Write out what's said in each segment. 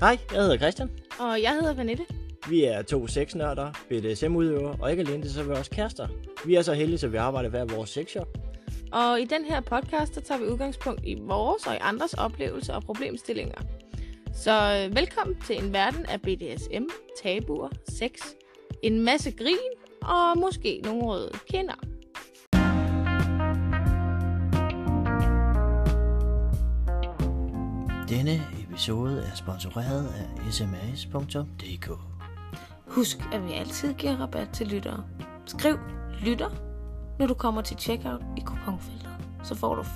Hej, jeg hedder Christian. Og jeg hedder Vanette. Vi er to sexnørder, BDSM-udøvere, og ikke alene det, så er vi også kærester. Vi er så heldige, at vi arbejder hver vores sexshop. Og i den her podcast, der tager vi udgangspunkt i vores og i andres oplevelser og problemstillinger. Så øh, velkommen til en verden af BDSM, tabuer, sex, en masse grin og måske nogle røde kinder. Denne episode er sponsoreret af sms.dk. Husk, at vi altid giver rabat til lyttere. Skriv lytter, når du kommer til checkout i kuponfeltet. Så får du 5%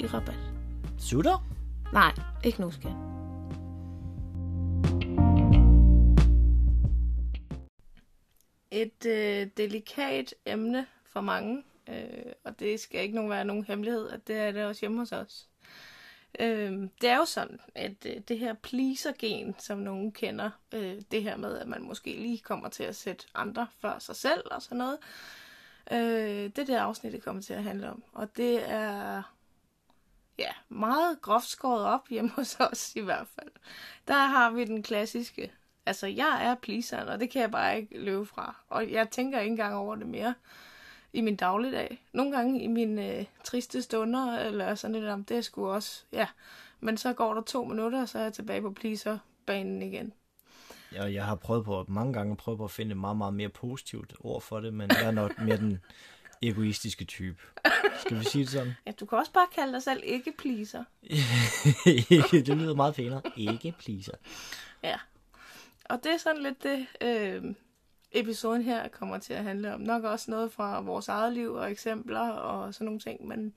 i rabat. Sutter? Nej, ikke nu, skat. Et øh, delikat emne for mange, øh, og det skal ikke nogen være nogen hemmelighed, at det er det også hjemme hos os. Øh, det er jo sådan, at øh, det her pleaser-gen, som nogen kender, øh, det her med, at man måske lige kommer til at sætte andre før sig selv og sådan noget, øh, det er det afsnit, det kommer til at handle om. Og det er ja, meget groft skåret op hjemme hos os i hvert fald. Der har vi den klassiske, altså jeg er pleaseren, og det kan jeg bare ikke løbe fra. Og jeg tænker ikke engang over det mere i min dagligdag. Nogle gange i mine øh, triste stunder, eller sådan lidt om, det er sgu også, ja. Men så går der to minutter, og så er jeg tilbage på pleaser-banen igen. Ja, jeg har prøvet på mange gange prøvet på at finde et meget, meget mere positivt ord for det, men jeg er nok mere den egoistiske type. Skal vi sige det sådan? Ja, du kan også bare kalde dig selv ikke-pleaser. det lyder meget pænere. Ikke pleaser. Ja. Og det er sådan lidt det, øh, episoden her kommer til at handle om. Nok også noget fra vores eget liv og eksempler og sådan nogle ting, men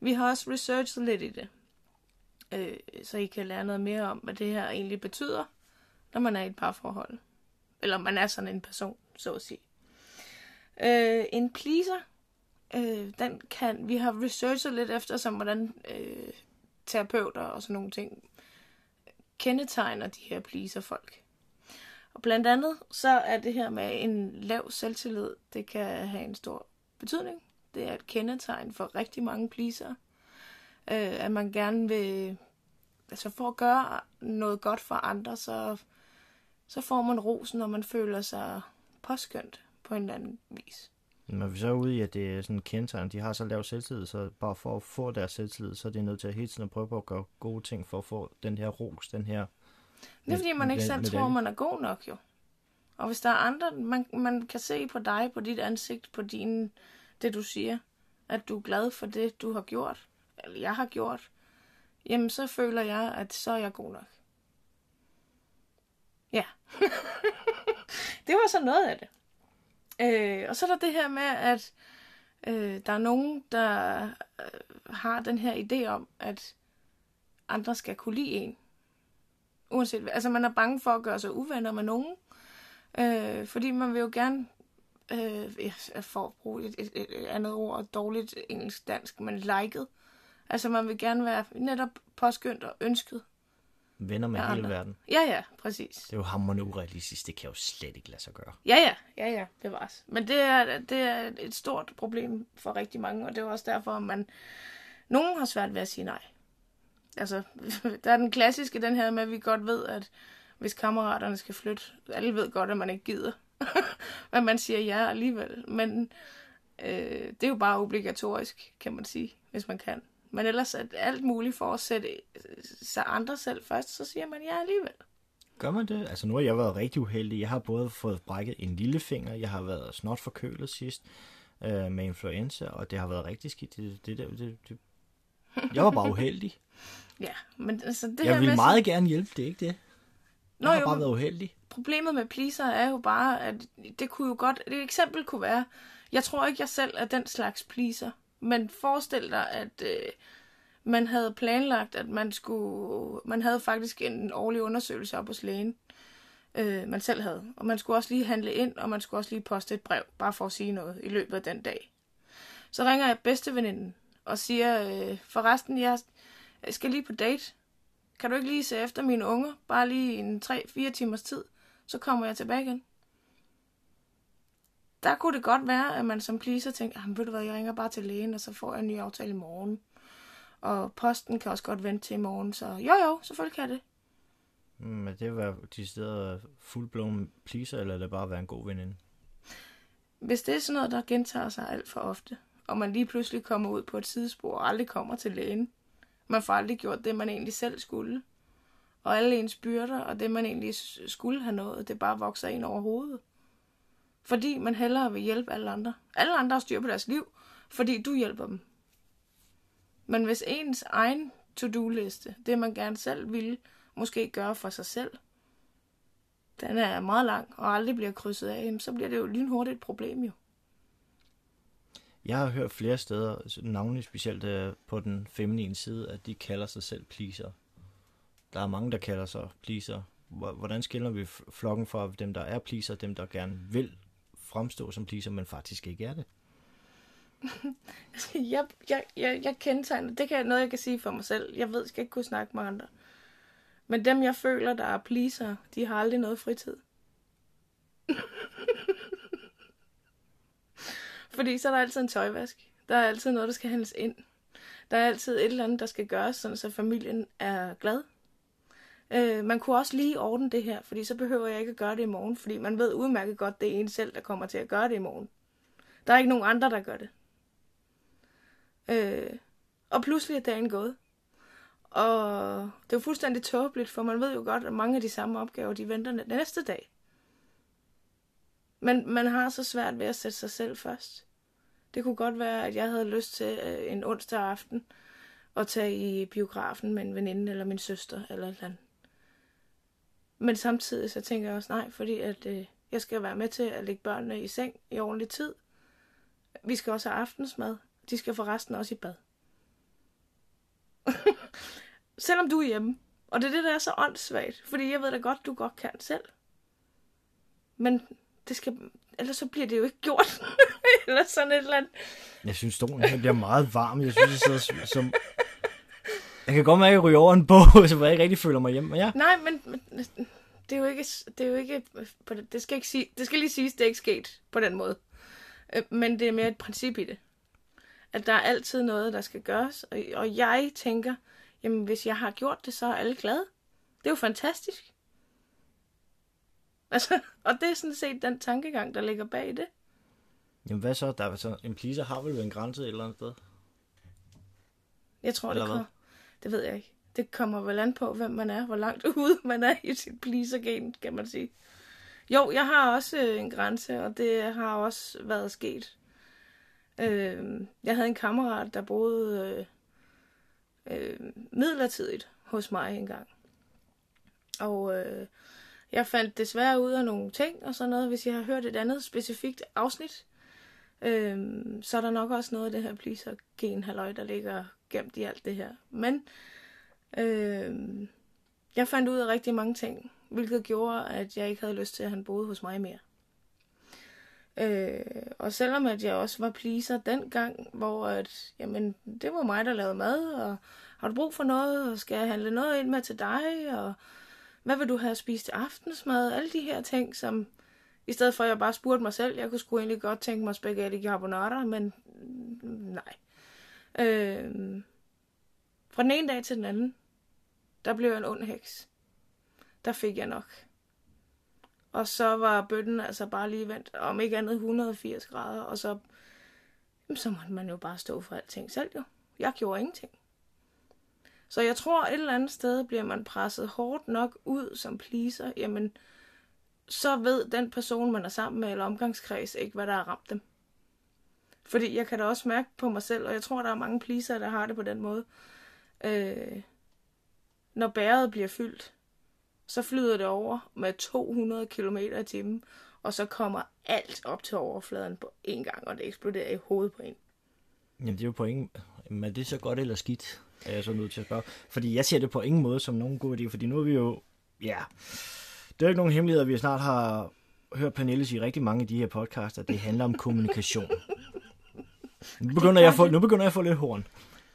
vi har også researchet lidt i det. Øh, så I kan lære noget mere om, hvad det her egentlig betyder, når man er i et parforhold. Eller man er sådan en person, så at sige. Øh, en pleaser, øh, den kan, vi har researchet lidt efter, som hvordan øh, terapeuter og sådan nogle ting kendetegner de her pleaser-folk. Og blandt andet så er det her med en lav selvtillid, det kan have en stor betydning. Det er et kendetegn for rigtig mange pleaser. Øh, at man gerne vil, altså for at gøre noget godt for andre, så, så får man rosen, når man føler sig påskyndt på en eller anden vis. Når vi så er ude i, at det er sådan kendetegn, de har så lav selvtillid, så bare for at få deres selvtillid, så er de nødt til at hele tiden at prøve på at gøre gode ting for at få den her ros, den her det er fordi, man ikke selv tror, man er god nok jo. Og hvis der er andre, man, man kan se på dig, på dit ansigt, på din, det du siger, at du er glad for det, du har gjort, eller jeg har gjort, jamen så føler jeg, at så er jeg god nok. Ja. det var så noget af det. Øh, og så er der det her med, at øh, der er nogen, der øh, har den her idé om, at andre skal kunne lide en. Uanset Altså man er bange for at gøre sig uvenner med nogen. Øh, fordi man vil jo gerne, øh, for at bruge et, et, et andet ord, dårligt engelsk-dansk, men liket. Altså man vil gerne være netop påskyndt og ønsket. Venner med hele andre. verden. Ja, ja, præcis. Det er jo hammerende urealistisk. Det kan jo slet ikke lade sig gøre. Ja, ja, ja, ja, det var Men det er, det er et stort problem for rigtig mange, og det er også derfor, at man... Nogen har svært ved at sige nej. Altså, der er den klassiske, den her med, at vi godt ved, at hvis kammeraterne skal flytte, alle ved godt, at man ikke gider. Men man siger ja alligevel. Men øh, det er jo bare obligatorisk, kan man sige, hvis man kan. Men ellers er alt muligt for at sætte øh, sig andre selv først, så siger man ja alligevel. Gør man det? Altså nu har jeg været rigtig uheldig. Jeg har både fået brækket en lille finger, jeg har været snot forkølet sidst øh, med influenza, og det har været rigtig skidt. Det, det, det, det, det. Jeg var bare uheldig. Ja, men altså det Jeg her vil med meget gerne hjælpe, det er ikke det. Jeg Nå, har jo, bare været uheldig. Problemet med pleaser er jo bare, at det kunne jo godt... Et eksempel kunne være, jeg tror ikke, jeg selv er den slags pleaser, men forestil dig, at øh, man havde planlagt, at man skulle... Man havde faktisk en årlig undersøgelse op hos lægen, øh, man selv havde. Og man skulle også lige handle ind, og man skulle også lige poste et brev, bare for at sige noget i løbet af den dag. Så ringer jeg bedsteveninden og siger, øh, forresten, jeg skal lige på date. Kan du ikke lige se efter mine unger? Bare lige en 3-4 timers tid. Så kommer jeg tilbage igen. Der kunne det godt være, at man som pleaser tænker, ah, ved du hvad, jeg ringer bare til lægen, og så får jeg en ny aftale i morgen. Og posten kan også godt vente til i morgen, så jo jo, selvfølgelig kan det. Mm, er det være de steder fuldblom pleaser, eller er det bare at være en god veninde? Hvis det er sådan noget, der gentager sig alt for ofte, og man lige pludselig kommer ud på et sidespor og aldrig kommer til lægen, man får aldrig gjort det, man egentlig selv skulle, og alle ens byrder og det, man egentlig skulle have nået, det bare vokser ind over hovedet. Fordi man hellere vil hjælpe alle andre. Alle andre har styr på deres liv, fordi du hjælper dem. Men hvis ens egen to-do-liste, det man gerne selv ville, måske gøre for sig selv, den er meget lang og aldrig bliver krydset af, så bliver det jo lynhurtigt et problem jo. Jeg har hørt flere steder, navnlig specielt øh, på den feminine side, at de kalder sig selv pleaser. Der er mange, der kalder sig pleaser. Hvordan skiller vi flokken fra dem, der er pleaser, dem, der gerne vil fremstå som pleaser, men faktisk ikke er det? jeg, jeg, jeg, jeg kendetegner, det kan noget, jeg kan sige for mig selv. Jeg ved, jeg skal ikke kunne snakke med andre. Men dem, jeg føler, der er pleaser, de har aldrig noget fritid. Fordi så er der altid en tøjvask. Der er altid noget, der skal handles ind. Der er altid et eller andet, der skal gøres, sådan så familien er glad. Øh, man kunne også lige ordne det her, fordi så behøver jeg ikke at gøre det i morgen, fordi man ved udmærket godt, det er en selv, der kommer til at gøre det i morgen. Der er ikke nogen andre, der gør det. Øh, og pludselig er dagen gået. Og det er jo fuldstændig tåbeligt, for man ved jo godt, at mange af de samme opgaver, de venter næste dag. Men man har så svært ved at sætte sig selv først. Det kunne godt være, at jeg havde lyst til øh, en onsdag aften at tage i biografen med en veninde eller min søster eller et eller andet. Men samtidig så tænker jeg også nej, fordi at øh, jeg skal være med til at lægge børnene i seng i ordentlig tid. Vi skal også have aftensmad. De skal forresten også i bad. Selvom du er hjemme. Og det er det, der er så åndssvagt. Fordi jeg ved da godt, du godt kan selv. Men det skal... Ellers så bliver det jo ikke gjort. eller sådan et eller andet. Jeg synes, stolen her bliver meget varm. Jeg synes, det sidder som... Jeg kan godt mærke, at jeg ryger over en bog, så jeg ikke rigtig føler mig hjemme. Ja. Nej, men, men det er jo ikke... Det, er jo ikke på det, det, skal ikke sige, det skal lige siges, det er ikke sket på den måde. Øh, men det er mere et princip i det. At der er altid noget, der skal gøres. Og, og jeg tænker, jamen hvis jeg har gjort det, så er alle glade. Det er jo fantastisk. Altså, og det er sådan set den tankegang, der ligger bag det. Jamen hvad så? Der er så en pleaser har vel en grænse et eller andet sted? Jeg tror, eller det kommer. Det ved jeg ikke. Det kommer vel an på, hvem man er, hvor langt ude man er i sit pleaser-gen, kan man sige. Jo, jeg har også øh, en grænse, og det har også været sket. Øh, jeg havde en kammerat, der boede øh, øh, midlertidigt hos mig engang. Og øh, jeg fandt desværre ud af nogle ting og sådan noget. Hvis jeg har hørt et andet specifikt afsnit, øh, så er der nok også noget af det her pleaser-gen halløj, der ligger gemt i alt det her. Men øh, jeg fandt ud af rigtig mange ting, hvilket gjorde, at jeg ikke havde lyst til, at han boede hos mig mere. Øh, og selvom at jeg også var pleaser dengang, hvor at, jamen, det var mig, der lavede mad, og har du brug for noget, og skal jeg handle noget ind med til dig, og hvad vil du have spist til aftensmad, alle de her ting, som i stedet for at jeg bare spurgte mig selv, jeg kunne sgu egentlig godt tænke mig spaghetti carbonara, men mm, nej. Øh, fra den ene dag til den anden, der blev jeg en ond heks. Der fik jeg nok. Og så var bøtten altså bare lige vendt om ikke andet 180 grader, og så, så måtte man jo bare stå for alting selv jo. Jeg gjorde ingenting. Så jeg tror, et eller andet sted bliver man presset hårdt nok ud som pleaser, jamen, så ved den person, man er sammen med, eller omgangskreds, ikke, hvad der har ramt dem. Fordi jeg kan da også mærke på mig selv, og jeg tror, der er mange pleaser, der har det på den måde. Øh, når bæret bliver fyldt, så flyder det over med 200 km i timen, og så kommer alt op til overfladen på én gang, og det eksploderer i hovedet på en. Jamen, det er jo på ingen... Men er det så godt eller skidt, er jeg så nødt til at spørge. Fordi jeg ser det på ingen måde som nogen god idé, fordi nu er vi jo... Ja, det er jo ikke nogen hemmelighed, at vi snart har hørt Pernille sige rigtig mange af de her podcaster, det handler om kommunikation. Nu begynder, jeg at få, nu begynder jeg at få lidt horn.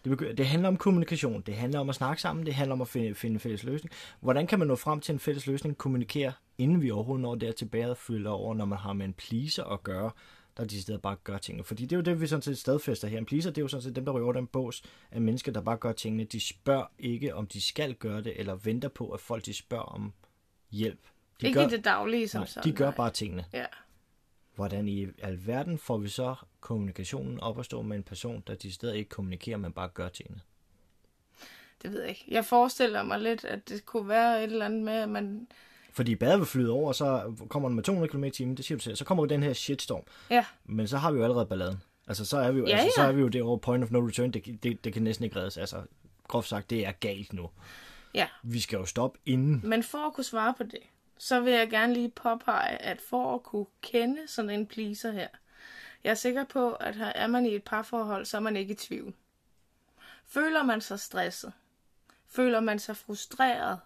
Det, begy- det handler om kommunikation, det handler om at snakke sammen, det handler om at finde, finde en fælles løsning. Hvordan kan man nå frem til en fælles løsning, kommunikere, inden vi overhovedet når der tilbage og fylder over, når man har med en pleaser at gøre, der de steder bare gør tingene. Fordi det er jo det, vi sådan set stadfæster her. En pleaser, det er jo sådan set dem, der ryger den bås af mennesker, der bare gør tingene. De spørger ikke, om de skal gøre det, eller venter på, at folk de spørger, om, hjælp. De Ikke gør, i det daglige som nej, sådan. de gør nej. bare tingene. Ja. Hvordan i alverden får vi så kommunikationen op at stå med en person, der de steder ikke kommunikerer, men bare gør tingene? Det ved jeg ikke. Jeg forestiller mig lidt, at det kunne være et eller andet med, at man... Fordi badet vil flyde over, så kommer den med 200 km i timen, det siger du selv. Så kommer den her shitstorm. Ja, Men så har vi jo allerede balladen. Altså, så er vi jo, Ja, altså, så ja. er vi jo det over point of no return. Det, det, det kan næsten ikke reddes. Altså, groft sagt, det er galt nu. ja. Vi skal jo stoppe inden. Men for at kunne svare på det, så vil jeg gerne lige påpege, at for at kunne kende sådan en pleaser her, jeg er sikker på, at her er man i et parforhold, så er man ikke i tvivl. Føler man sig stresset? Føler man sig frustreret?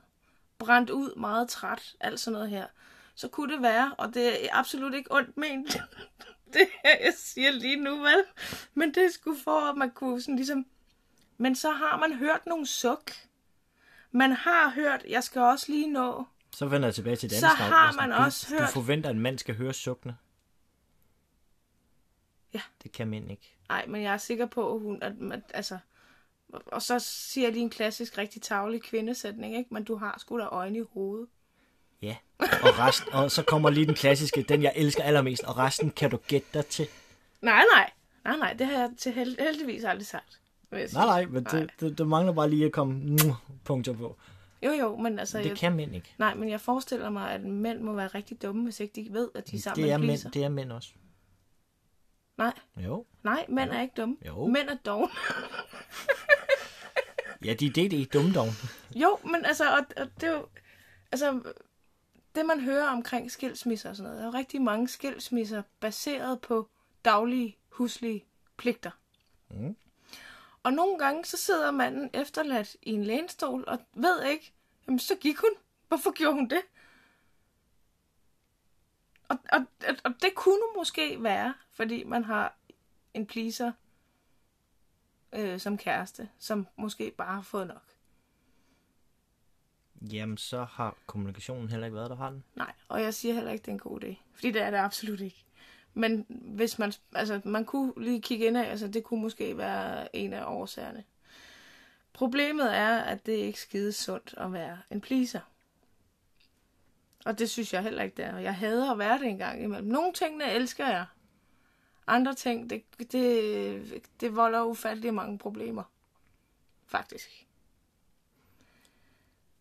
Brændt ud, meget træt, alt sådan noget her. Så kunne det være, og det er absolut ikke ondt ment, det her, jeg siger lige nu, vel? Men det skulle for, at man kunne sådan ligesom... Men så har man hørt nogle suk. Man har hørt, jeg skal også lige nå. Så vender jeg tilbage til det Så andet snak. har Altså, man du, også Du hørt- forventer, at en mand skal høre sukkene. Ja. Det kan mænd ikke. Nej, men jeg er sikker på, at hun... At, at, altså, og så siger de en klassisk, rigtig tavlig kvindesætning, ikke? Men du har sgu da øjne i hovedet. Ja. Og, rest, og så kommer lige den klassiske, den jeg elsker allermest, og resten kan du gætte dig til. Nej, nej. Nej, nej, det har jeg til held, heldigvis aldrig sagt. Nej, nej, men det, det, det mangler bare lige at komme mm, punkter på. Jo, jo, men altså... Det jeg, kan mænd ikke. Nej, men jeg forestiller mig, at mænd må være rigtig dumme, hvis ikke de ved, at de er sammen Det er, mænd, det er mænd også. Nej, Jo. nej, mænd er ikke dumme. Jo. Mænd er dogne. Ja, de er det, det er dumme dog. Jo, men altså, og, og det er jo, altså, det man hører omkring skilsmisser og sådan noget, der er jo rigtig mange skilsmisser baseret på daglige, huslige pligter. Mm. Og nogle gange, så sidder manden efterladt i en lænestol og ved ikke, jamen så gik hun. Hvorfor gjorde hun det? Og, og, og, og det kunne måske være, fordi man har en pleaser øh, som kæreste, som måske bare har fået nok. Jamen, så har kommunikationen heller ikke været der, har den? Nej, og jeg siger heller ikke, det er en god idé. Fordi det er det absolut ikke. Men hvis man, altså, man kunne lige kigge ind af, altså det kunne måske være en af årsagerne. Problemet er, at det er ikke skide sundt at være en pleaser. Og det synes jeg heller ikke, det er. Jeg hader at være det engang imellem. Nogle tingene elsker jeg. Andre ting, det, det, det volder ufattelig mange problemer. Faktisk.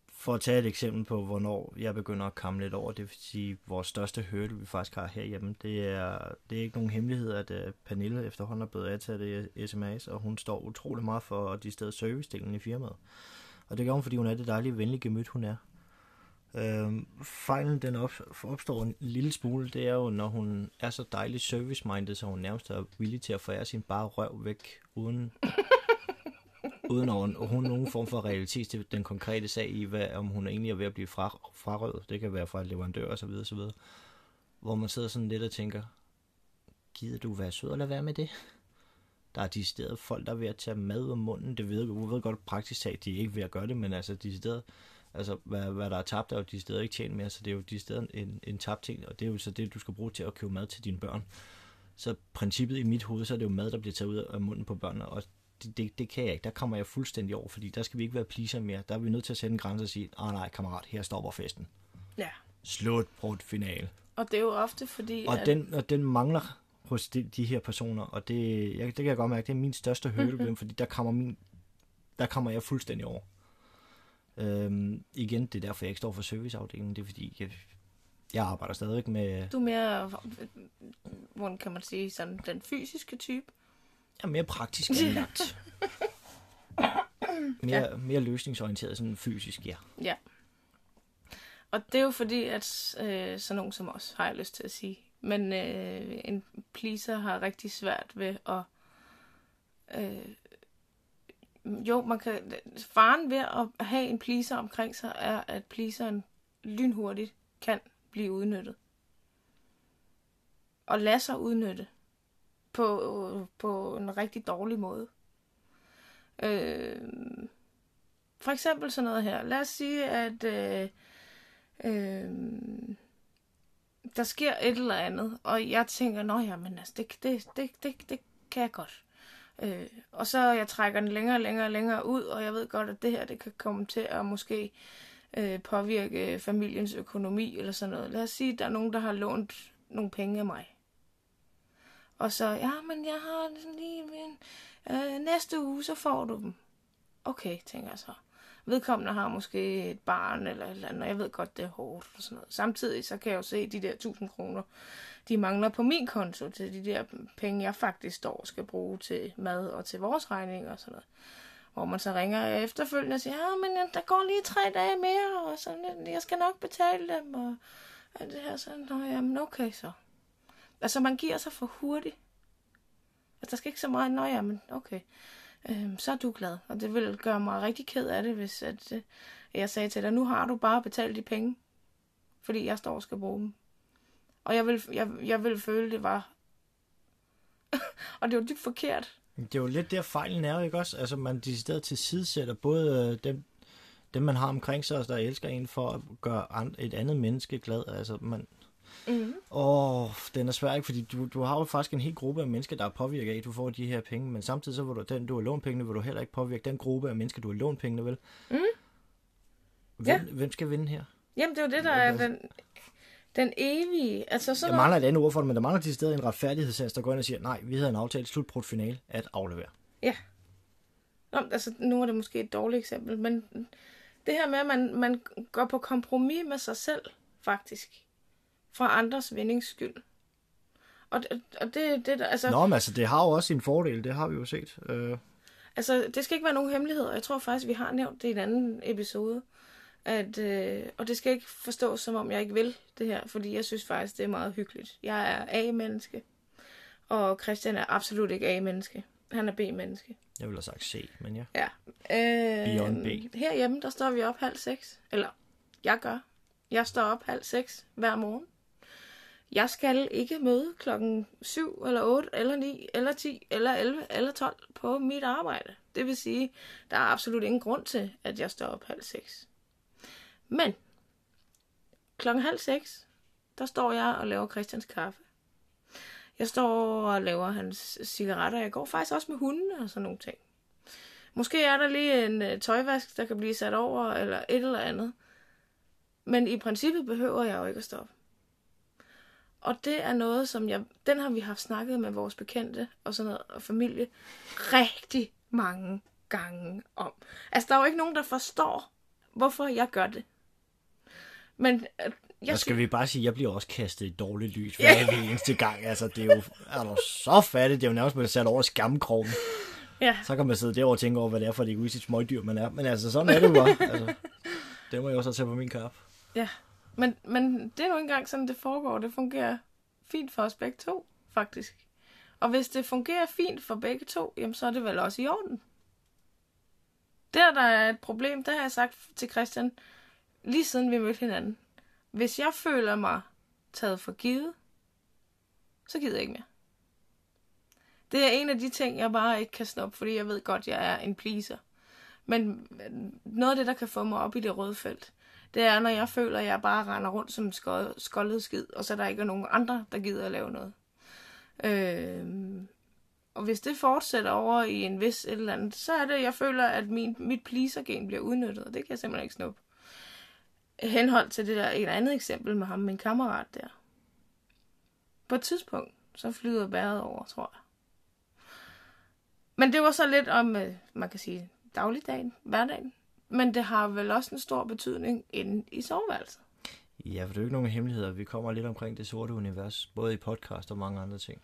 For at tage et eksempel på, hvornår jeg begynder at kamme lidt over, det vil sige, vores største hurdle, vi faktisk har herhjemme, det er, det er ikke nogen hemmelighed, at uh, Pernille efterhånden er blevet ansat i SMS, og hun står utrolig meget for de steder servicedelen i firmaet. Og det gør hun, fordi hun er det dejlige, venlige gemyt, hun er. Øhm, fejlen den op, opstår en lille smule, det er jo, når hun er så dejlig service-minded, så hun nærmest er villig til at forære sin bare røv væk, uden uden at hun nogen form for realitet til den konkrete sag i, hvad, om hun egentlig er ved at blive fra, frarøvet. Det kan være fra leverandør osv. osv. Hvor man sidder sådan lidt og tænker, gider du være sød lade være med det? Der er de steder folk, der er ved at tage mad ud af munden. Det ved, jeg ved godt praktisk talt, de er ikke ved at gøre det, men altså de steder, altså hvad, hvad der er tabt, er jo de steder ikke tjent mere, så det er jo de steder en, en tabt ting, og det er jo så det, du skal bruge til at købe mad til dine børn. Så princippet i mit hoved, så er det jo mad, der bliver taget ud af munden på børnene, og det, det, det kan jeg ikke. Der kommer jeg fuldstændig over, fordi der skal vi ikke være pleaser mere. Der er vi nødt til at sætte en grænse og sige, ah nej, kammerat, her stopper festen. Ja. Slut på et finale. Og det er jo ofte fordi, Og at... den, og den mangler hos de, de her personer, og det, jeg, det kan jeg godt mærke, det er min største ved dem, fordi der kommer, min, der kommer jeg fuldstændig over. Øhm, igen, det er derfor, jeg ikke står for serviceafdelingen. Det er fordi, jeg, jeg arbejder stadigvæk med Du er mere, hvordan kan man sige, sådan den fysiske type. jeg er mere praktisk anlagt. mere, ja. mere løsningsorienteret, sådan fysisk, ja. Ja. Og det er jo fordi, at øh, sådan nogen som os, har jeg lyst til at sige. Men øh, en pleaser har rigtig svært ved at... Øh, jo, man kan... Faren ved at have en pleaser omkring sig, er, at pleaseren lynhurtigt kan blive udnyttet. Og lade sig udnytte på, på en rigtig dårlig måde. Øh, for eksempel sådan noget her. Lad os sige, at øh, øh, der sker et eller andet, og jeg tænker, nå ja, men altså, det, det, det, det, det kan jeg godt. Øh, og så jeg trækker den længere og længere og længere ud, og jeg ved godt, at det her, det kan komme til at måske øh, påvirke familiens økonomi eller sådan noget. Lad os sige, at der er nogen, der har lånt nogle penge af mig. Og så, ja, men jeg har lige min... Øh, næste uge, så får du dem. Okay, tænker jeg så. Vedkommende har måske et barn eller et eller andet, og jeg ved godt, det er hårdt og sådan noget. Samtidig så kan jeg jo se, de der 1000 kroner, de mangler på min konto til de der penge, jeg faktisk står skal bruge til mad og til vores regning og sådan noget. Hvor man så ringer efterfølgende og siger, ja, men øh, der går lige tre dage mere, og sådan, øh, jeg skal nok betale dem, og alt det her sådan, nå, jamen okay så. Altså, man giver sig for hurtigt. Altså, der skal ikke så meget, nå, jamen okay, øh, så er du glad. Og det vil gøre mig rigtig ked af det, hvis at, øh, jeg sagde til dig, nu har du bare betalt de penge, fordi jeg står og skal bruge dem. Og jeg vil, jeg, jeg vil føle, det var... og det var dybt forkert. Det er jo lidt der fejlen er, ikke også? Altså, man decideret til sidesætter både øh, dem, dem, man har omkring sig, der elsker en for at gøre et andet menneske glad. Altså, man... Mm. Åh, den er svær, ikke? Fordi du, du har jo faktisk en hel gruppe af mennesker, der er påvirket af, at du får de her penge, men samtidig så vil du, den, du har lånt pengene, vil du heller ikke påvirke den gruppe af mennesker, du har lånt pengene, vel? Mm. Hvem, ja. hvem skal vinde her? Jamen, det er jo det, der er den, den evige, altså sådan Jeg mangler et andet ord for det, men der mangler til stedet en retfærdighedssats, der går ind og siger, nej, vi havde en aftale slutbrudt finale at aflevere. Ja. Nå, altså, nu er det måske et dårligt eksempel, men det her med, at man, man går på kompromis med sig selv, faktisk, for andres vindings skyld. Og, og det, det altså... Nå, men altså, det har jo også sin fordel, det har vi jo set. Øh... Altså, det skal ikke være nogen hemmelighed, jeg tror faktisk, vi har nævnt det i en anden episode. At, øh, og det skal ikke forstås, som om jeg ikke vil det her, fordi jeg synes faktisk, det er meget hyggeligt. Jeg er A-menneske, og Christian er absolut ikke A-menneske. Han er B-menneske. Jeg vil have sagt C, men ja. Ja. Øh, Beyond B. Herhjemme, der står vi op halv seks. Eller, jeg gør. Jeg står op halv seks hver morgen. Jeg skal ikke møde klokken 7 eller 8 eller 9 eller 10 eller 11 eller 12 på mit arbejde. Det vil sige, der er absolut ingen grund til, at jeg står op halv seks. Men klokken halv seks, der står jeg og laver Christians kaffe. Jeg står og laver hans cigaretter. Jeg går faktisk også med hunden og sådan nogle ting. Måske er der lige en øh, tøjvask, der kan blive sat over, eller et eller andet. Men i princippet behøver jeg jo ikke at stoppe. Og det er noget, som jeg... Den har vi haft snakket med vores bekendte og sådan noget, og familie rigtig mange gange om. Altså, der er jo ikke nogen, der forstår, hvorfor jeg gør det. Men øh, jeg skal vi bare sige, at jeg bliver også kastet i dårligt lys hver ja. eneste gang. Altså, det er jo er du så fattigt. Det er jo nærmest blevet sat over skamkrogen. Ja. Så kan man sidde derovre og tænke over, hvad det er for et egoistisk smådyr, man er. Men altså, sådan er det jo bare. Altså, det må jeg også tage på min kap. Ja, men, men det er jo ikke engang sådan, det foregår. Det fungerer fint for os begge to, faktisk. Og hvis det fungerer fint for begge to, jamen så er det vel også i orden. Der, der er et problem, der har jeg sagt til Christian, lige siden vi mødte hinanden. Hvis jeg føler mig taget for givet, så gider jeg ikke mere. Det er en af de ting, jeg bare ikke kan snuppe, fordi jeg ved godt, jeg er en pleaser. Men øh, noget af det, der kan få mig op i det røde felt, det er, når jeg føler, at jeg bare render rundt som skoldet skid, og så der ikke er nogen andre, der gider at lave noget. Øh, og hvis det fortsætter over i en vis et eller andet, så er det, jeg føler, at min, mit pleaser-gen bliver udnyttet, og det kan jeg simpelthen ikke snuppe henhold til det der et andet eksempel med ham, min kammerat der. På et tidspunkt, så flyder bæret over, tror jeg. Men det var så lidt om, øh, man kan sige, dagligdagen, hverdagen. Men det har vel også en stor betydning inde i soveværelset. Ja, for det er jo ikke nogen hemmeligheder. Vi kommer lidt omkring det sorte univers, både i podcast og mange andre ting.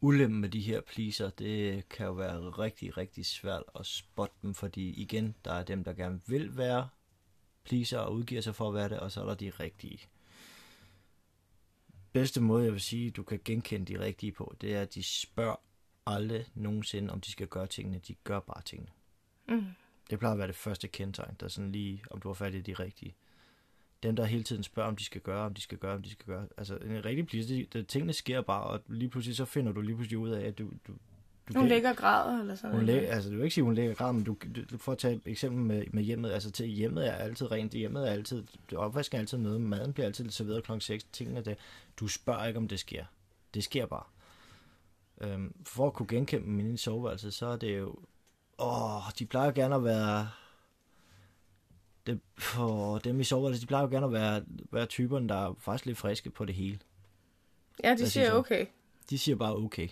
Ulemmen med de her pleaser, det kan jo være rigtig, rigtig svært at spotte dem, fordi igen, der er dem, der gerne vil være pleaser og udgiver sig for at være det, og så er der de rigtige. Bedste måde, jeg vil sige, du kan genkende de rigtige på, det er, at de spørger aldrig nogensinde, om de skal gøre tingene. De gør bare tingene. Mm. Det plejer at være det første kendetegn, der er sådan lige, om du har fat i de rigtige. Dem, der hele tiden spørger, om de skal gøre, om de skal gøre, om de skal gøre. Altså, en rigtig pleaser, det, tingene sker bare, og lige pludselig så finder du lige pludselig ud af, at du, du, du hun kan, ligger græder eller sådan hun noget. altså, du vil ikke sige, hun ligger græder, men du, du, du får tage et eksempel med, med hjemmet. Altså, til hjemmet er altid rent. Hjemmet er altid, opvasken er altid med. Maden bliver altid serveret kl. 6. Tingene der. Du spørger ikke, om det sker. Det sker bare. Øhm, for at kunne genkende i soveværelse, så er det jo... Åh, de plejer gerne at være det, for dem i soveværelset, de plejer jo gerne at være, være typerne, der er faktisk lidt friske på det hele. Ja, de Hvad siger okay. De siger bare okay.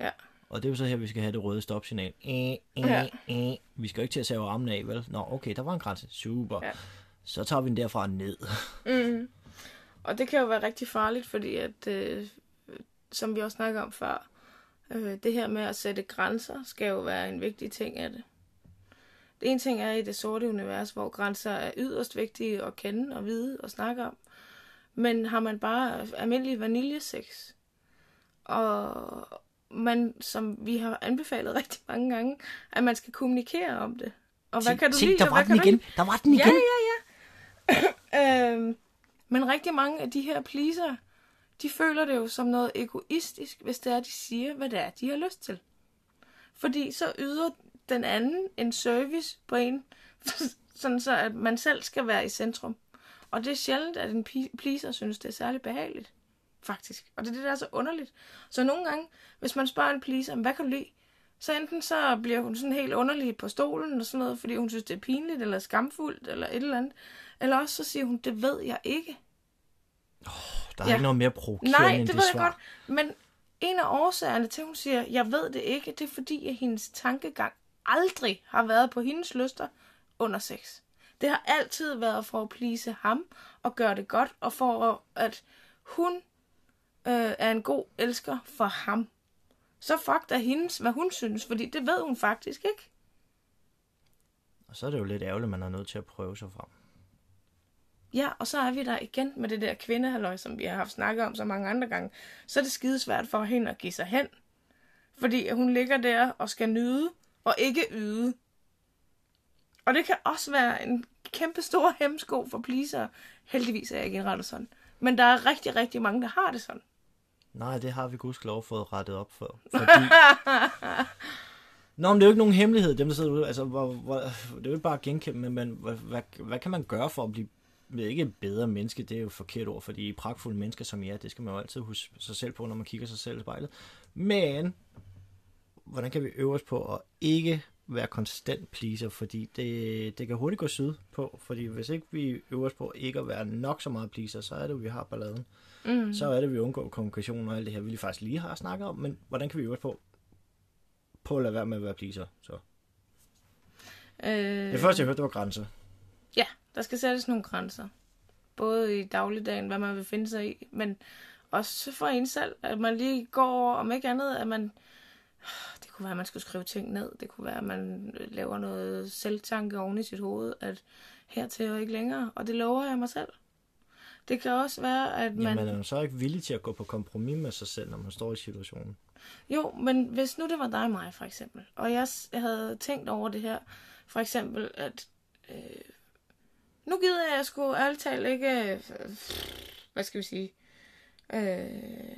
Ja. Og det er jo så her, vi skal have det røde stopsignal. Ja. Vi skal jo ikke til at save armen af, vel? Nå, okay, der var en grænse. Super. Ja. Så tager vi den derfra ned. Mm. Og det kan jo være rigtig farligt, fordi at, øh, som vi også snakker om før, øh, det her med at sætte grænser, skal jo være en vigtig ting af det. Det ene ting er i det sorte univers, hvor grænser er yderst vigtige at kende og vide og snakke om. Men har man bare almindelig vaniljesex, og man, som vi har anbefalet rigtig mange gange, at man skal kommunikere om det. Og hvad kan du se, lide, der og var hvad den igen. Der var den igen. Ja, ja, ja. øhm, men rigtig mange af de her pleaser, de føler det jo som noget egoistisk, hvis det er, de siger, hvad det er, de har lyst til. Fordi så yder den anden en service på en, sådan så at man selv skal være i centrum. Og det er sjældent, at en pleaser synes, det er særlig behageligt. Faktisk. Og det er det, der er så underligt. Så nogle gange, hvis man spørger en pleaser, hvad kan du lide? Så enten så bliver hun sådan helt underlig på stolen og sådan noget, fordi hun synes, det er pinligt eller skamfuldt eller et eller andet. Eller også så siger hun, det ved jeg ikke. Der er Ja. ikke noget mere provokerende Nej, end det det ved jeg svar. godt. Men en af årsagerne til, at hun siger, jeg ved det ikke, det er fordi, at hendes tankegang aldrig har været på hendes lyster under sex. Det har altid været for at please ham og gøre det godt, og for at hun øh, er en god elsker for ham. Så fuck da hendes, hvad hun synes, fordi det ved hun faktisk ikke. Og så er det jo lidt ærgerligt, at man er nødt til at prøve sig frem. Ja, og så er vi der igen med det der kvindehalløj, som vi har haft snakket om så mange andre gange. Så er det skidesvært for hende at give sig hen. Fordi hun ligger der og skal nyde, og ikke yde. Og det kan også være en kæmpe stor hemsko for pleaser. Heldigvis er jeg ikke indrettet sådan. Men der er rigtig, rigtig mange, der har det sådan. Nej, det har vi gudskelov fået rettet op for. Fordi... Nå, men det er jo ikke nogen hemmelighed, dem der sidder ude. Altså, hvor, hvor, det er jo ikke bare at genkæmpe, men, men hvad, hvad, hvad, kan man gøre for at blive ved ikke bedre menneske, det er jo et forkert ord, fordi I er pragtfulde mennesker som jer, det skal man jo altid huske sig selv på, når man kigger sig selv i spejlet. Men, hvordan kan vi øve os på at ikke være konstant pleaser, fordi det, det kan hurtigt gå syd på, fordi hvis ikke vi øver os på ikke at være nok så meget pleaser, så er det vi har balladen. Mm. Så er det, vi undgår kommunikation og alt det her, vi faktisk lige har snakket om, men hvordan kan vi øve os på, på at lade være med at være pleaser? Så. Øh, Det første, jeg hørte, det var grænser. Ja, der skal sættes nogle grænser. Både i dagligdagen, hvad man vil finde sig i, men også for en selv, at man lige går over, om ikke andet, at man... Det kunne være, at man skulle skrive ting ned. Det kunne være, at man laver noget selvtanke oven i sit hoved, at hertil og ikke længere. Og det lover jeg mig selv. Det kan også være, at man... Jamen, er man så ikke villig til at gå på kompromis med sig selv, når man står i situationen? Jo, men hvis nu det var dig og mig, for eksempel, og jeg havde tænkt over det her, for eksempel, at øh, nu gider jeg sgu ærligt talt ikke, øh, hvad skal vi sige, øh,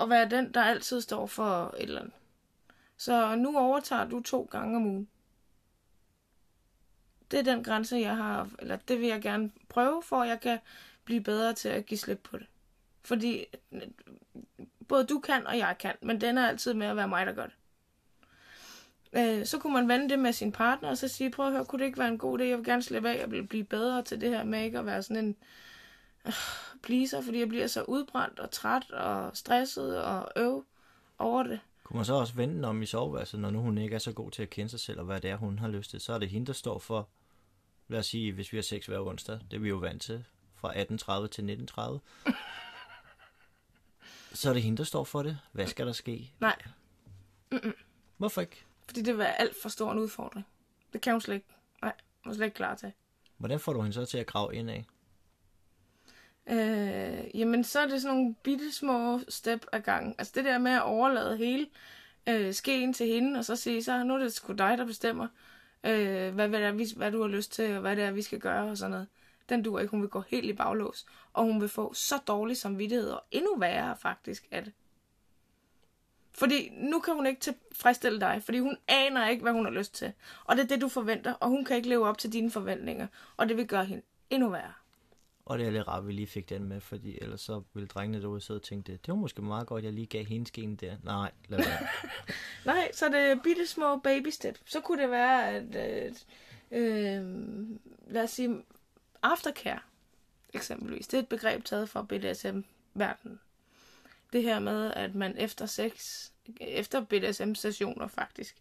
at være den, der altid står for et eller andet. Så nu overtager du to gange om ugen. Det er den grænse, jeg har, eller det vil jeg gerne prøve, for at jeg kan blive bedre til at give slip på det. Fordi både du kan, og jeg kan, men den er altid med at være mig, der gør det. Øh, så kunne man vende det med sin partner, og så sige, prøv at høre, kunne det ikke være en god idé, jeg vil gerne slippe af, jeg vil blive bedre til det her med ikke at være sådan en øh, pleaser, fordi jeg bliver så udbrændt og træt og stresset og øv over det. Kunne man så også vende den om i soveværelset, når nu hun ikke er så god til at kende sig selv, og hvad det er, hun har lyst til, så er det hende, der står for, lad os sige, hvis vi har sex hver onsdag, det er vi jo vant til, fra 18.30 til 19.30, så er det hende, der står for det. Hvad skal der ske? Nej, Hvorfor ikke? Fordi det vil være alt for stor en udfordring. Det kan hun slet ikke. Nej, hun er slet ikke klar til. Hvordan får du hende så til at grave ind af? Øh, jamen, så er det sådan nogle bitte små step ad gangen. Altså det der med at overlade hele øh, skeen til hende, og så sige, så nu er det sgu dig, der bestemmer, øh, hvad, hvad, det er, vi, hvad du har lyst til, og hvad det er, vi skal gøre, og sådan noget. Den duer ikke. Hun vil gå helt i baglås. Og hun vil få så dårlig samvittighed, og endnu værre faktisk af det. Fordi nu kan hun ikke tilfredsstille dig, fordi hun aner ikke, hvad hun har lyst til. Og det er det, du forventer, og hun kan ikke leve op til dine forventninger. Og det vil gøre hende endnu værre. Og det er lidt rart, at vi lige fik den med, fordi ellers så ville drengene derude sidde og tænke, det, det var måske meget godt, jeg lige gav hende skeen der. Nej, lad være. Nej, så det er bitte små baby step. Så kunne det være, at øh, øh, lad os sige, aftercare, eksempelvis. Det er et begreb taget fra BDSM-verdenen. Det her med, at man efter sex, efter BDSM-sessioner faktisk,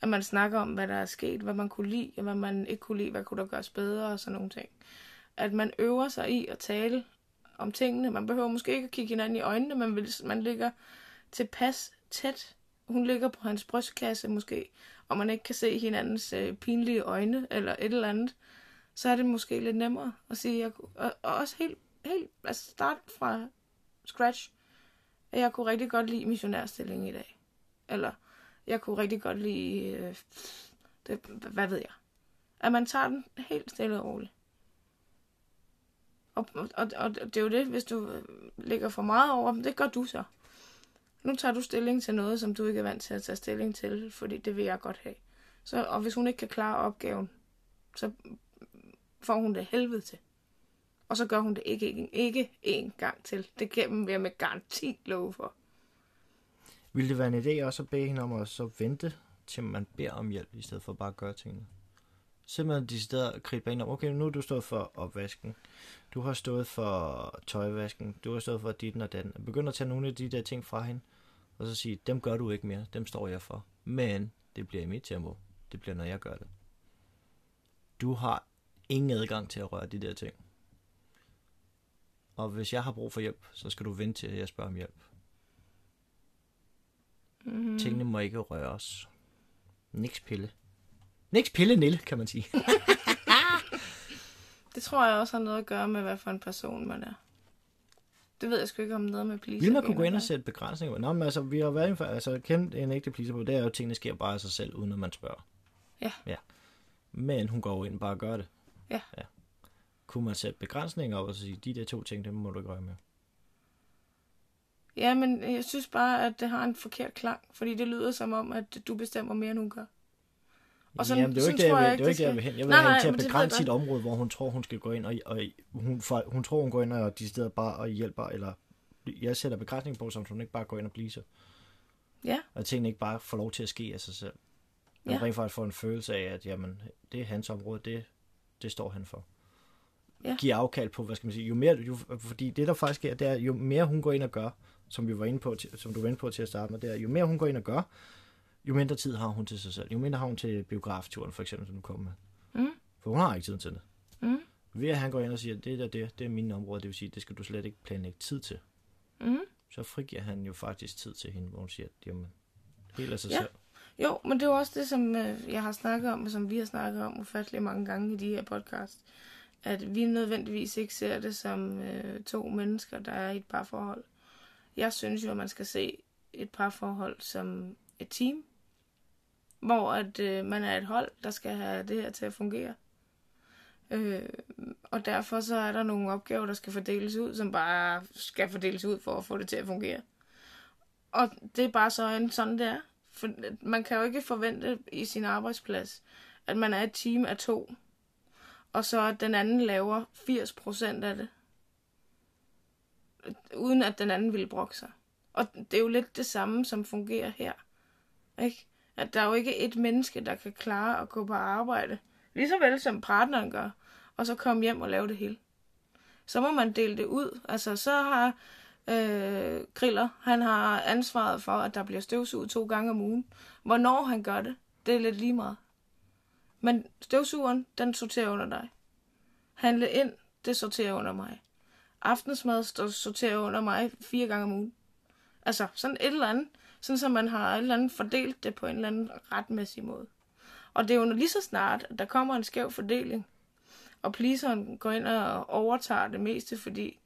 at man snakker om, hvad der er sket, hvad man kunne lide, og hvad man ikke kunne lide, hvad kunne der gøres bedre, og sådan nogle ting. At man øver sig i at tale om tingene. Man behøver måske ikke at kigge hinanden i øjnene, men vil, man ligger tilpas tæt. Hun ligger på hans brystkasse måske, og man ikke kan se hinandens øh, pinlige øjne, eller et eller andet, så er det måske lidt nemmere at sige, jeg, og, og også helt, helt, altså start fra scratch, at jeg kunne rigtig godt lide missionærstilling i dag. Eller, jeg kunne rigtig godt lide, øh, det, hvad ved jeg. At man tager den helt stille og roligt. Og, og, og det er jo det, hvis du øh, ligger for meget over dem, det gør du så. Nu tager du stilling til noget, som du ikke er vant til at tage stilling til, fordi det vil jeg godt have. Så, og hvis hun ikke kan klare opgaven, så får hun det helvede til. Og så gør hun det ikke, ikke, ikke en gang til. Det kan jeg med garanti love for. Vil det være en idé også at bede hende om at så vente, til man beder om hjælp, i stedet for bare at gøre tingene? Simpelthen de steder gribe ind om, okay, nu har du stået for opvasken, du har stået for tøjvasken, du har stået for dit og den. Begynd at tage nogle af de der ting fra hende, og så sige, dem gør du ikke mere, dem står jeg for. Men det bliver i mit tempo. Det bliver, når jeg gør det. Du har ingen adgang til at røre de der ting. Og hvis jeg har brug for hjælp, så skal du vente til, at jeg spørger om hjælp. Mm. Tingene må ikke røres. Niks pille. Niks pille, Nille, kan man sige. Det tror jeg også har noget at gøre med, hvad for en person man er. Det ved jeg sgu ikke om noget med pleaser. Vil man kunne gå ind og sætte begrænsninger? Nå, men altså, vi har været for, altså, kendt en ægte pleaser på, det er jo, at tingene sker bare af sig selv, uden at man spørger. Ja. ja. Men hun går jo ind og bare gør det. Ja. ja. Kunne man sætte begrænsninger op og sige, de der to ting, dem må du ikke røre med? Ja, men jeg synes bare, at det har en forkert klang, fordi det lyder som om, at du bestemmer mere, end hun gør. Og sådan, Jamen, det er jo ikke det, jeg vil, det er ikke det, jeg vil hen. Jeg vil nej, hen til at begrænse jeg sit område, hvor hun tror, hun skal gå ind, og, og hun, for, hun tror, hun går ind og de steder bare og hjælper, eller jeg sætter begrænsning på, så hun ikke bare går ind og bliver Ja. Og tingene ikke bare får lov til at ske af sig selv. Men Ja. rent faktisk får en følelse af, at jamen, det er hans område, det, det står han for. Ja. Giver afkald på, hvad skal man sige, jo mere, jo, fordi det der faktisk er, det er, jo mere hun går ind og gør, som vi var inde på, som du var inde på til at starte med, det er, jo mere hun går ind og gør, jo mindre tid har hun til sig selv. Jo mindre har hun til biografturen, for eksempel, som du kom med. Mm. For hun har ikke tid til det. Mm. Ved at han går ind og siger, det der, det, det er mine områder, det vil sige, det skal du slet ikke planlægge tid til. Mm. Så frigiver han jo faktisk tid til hende, hvor hun siger, jamen, helt af sig Ja. selv. Jo, men det er jo også det, som øh, jeg har snakket om, og som vi har snakket om ufattelig mange gange i de her podcast. At vi nødvendigvis ikke ser det som øh, to mennesker, der er i et parforhold. Jeg synes jo, at man skal se et parforhold som et team. Hvor at øh, man er et hold, der skal have det her til at fungere. Øh, og derfor så er der nogle opgaver, der skal fordeles ud, som bare skal fordeles ud for at få det til at fungere. Og det er bare så en sådan, det er. For man kan jo ikke forvente i sin arbejdsplads, at man er et team af to, og så at den anden laver 80% af det, øh, uden at den anden vil brokke sig. Og det er jo lidt det samme, som fungerer her. Ikke? At der er jo ikke et menneske, der kan klare at gå på arbejde, lige så vel som partneren gør, og så komme hjem og lave det hele. Så må man dele det ud. Altså, så har øh, Griller, han har ansvaret for, at der bliver støvsuget to gange om ugen. Hvornår han gør det, det er lidt lige meget. Men støvsugeren, den sorterer under dig. Handle ind, det sorterer under mig. Aftensmad står- sorterer under mig fire gange om ugen. Altså, sådan et eller andet. Sådan, så man har et eller andet fordelt det på en eller anden retmæssig måde. Og det er jo lige så snart, at der kommer en skæv fordeling, og pleaseren går ind og overtager det meste, fordi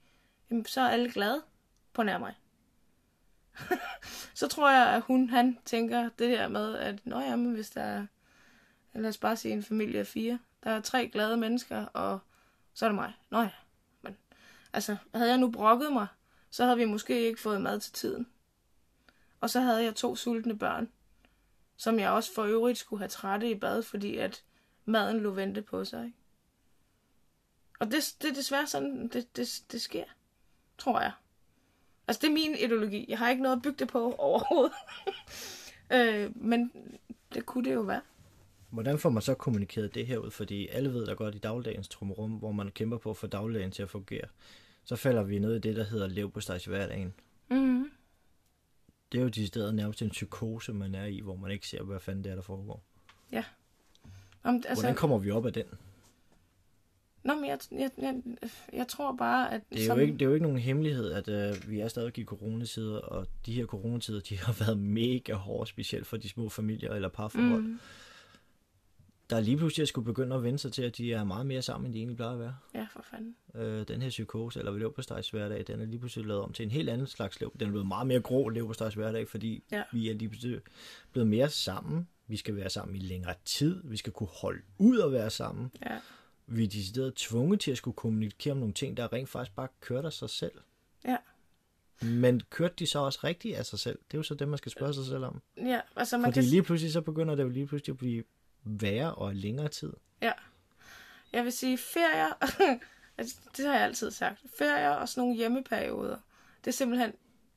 jamen, så er alle glade på nær mig. så tror jeg, at hun, han tænker det her med, at nå jamen, hvis der er, lad os bare sige en familie af fire, der er tre glade mennesker, og så er det mig. Nå ja, men altså, havde jeg nu brokket mig, så havde vi måske ikke fået mad til tiden. Og så havde jeg to sultne børn, som jeg også for øvrigt skulle have trætte i bad, fordi at maden lå vente på sig. Ikke? Og det, det er desværre sådan, det, det, det sker, tror jeg. Altså, det er min ideologi. Jeg har ikke noget at bygge det på overhovedet. øh, men det kunne det jo være hvordan får man så kommunikeret det her ud? Fordi alle ved da godt i dagligdagens trummerum, hvor man kæmper på at få dagligdagen til at fungere, så falder vi ned i det, der hedder lev på hverdagen. Mm-hmm. Det er jo de steder nærmest en psykose, man er i, hvor man ikke ser, hvad fanden det er, der foregår. Om, Altså... Hvordan kommer vi op af den? Nå, men jeg, jeg, jeg, jeg tror bare, at... Det er, jo ikke, det er jo ikke nogen hemmelighed, at øh, vi er stadig i coronatider, og de her coronatider, de har været mega hårde, specielt for de små familier eller parforhold. Mm. Der lige pludselig skulle begynde at vende sig til, at de er meget mere sammen, end de egentlig plejer at være. ja, for fanden. Øh, den her psykose, eller lev på hverdag, den er lige pludselig lavet om til en helt anden slags lev. Den er blevet meget mere grå lev på hverdag, fordi Ja. vi er lige pludselig blevet mere sammen. Vi skal være sammen i længere tid. Vi skal kunne holde ud og være sammen. Ja. Vi er decideret tvunget til at skulle kommunikere om nogle ting, der rent faktisk bare kørte af sig selv. Ja. Men kørte de så også rigtigt af sig selv? Det er jo så det, man skal spørge sig selv om. Ja, altså man Fordi kan... lige pludselig, så begynder det jo lige pludselig at blive værre og længere tid. Jeg vil sige, ferier... altså, det har jeg altid sagt. Ferier og sådan nogle hjemmeperioder. Det er simpelthen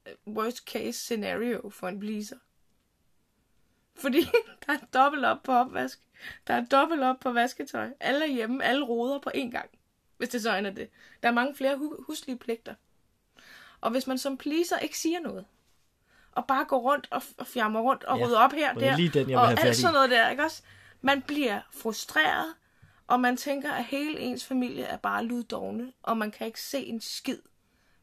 øh, worst case scenario for en pleaser. Fordi der er dobbelt op på opvask. Der er dobbelt op på vasketøj. Alle er hjemme, alle roder på én gang. Hvis det så er det. Der er mange flere hu- huslige pligter. Og hvis man som pleaser ikke siger noget, og bare går rundt og, og fjammer rundt og Ja, ja, rydder op her og er der, lige den, jeg og alt sådan noget der, ikke også? Man bliver frustreret, og man tænker, at hele ens familie er bare luddovne, og man kan ikke se en skid.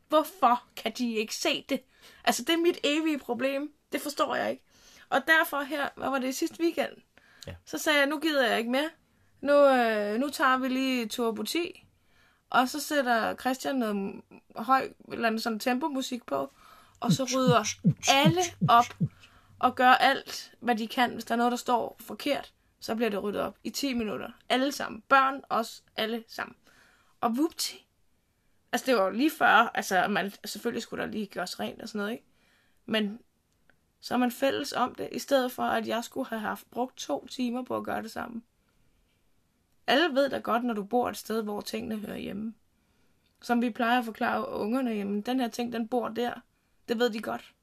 Hvorfor kan de ikke se det? Altså, det er mit evige problem. Det forstår jeg ikke. Og derfor her, hvad var det sidste weekend? Ja. Så sagde jeg, nu gider jeg ikke mere. Nu, øh, nu tager vi lige Turbo 10. Og så sætter Christian noget høj, eller andet sådan tempomusik på. Og så rydder alle op og gør alt, hvad de kan. Hvis der er noget, der står forkert, så bliver det ryddet op i 10 minutter. Alle sammen. Børn, os alle sammen. Og vupti. Altså, det var jo lige før, altså, man, selvfølgelig skulle der lige gøres rent og sådan noget, ikke? Men så er man fælles om det, i stedet for, at jeg skulle have haft brugt to timer på at gøre det sammen. Alle ved da godt, når du bor et sted, hvor tingene hører hjemme. Som vi plejer at forklare ungerne, jamen, den her ting, den bor der. Det ved de godt.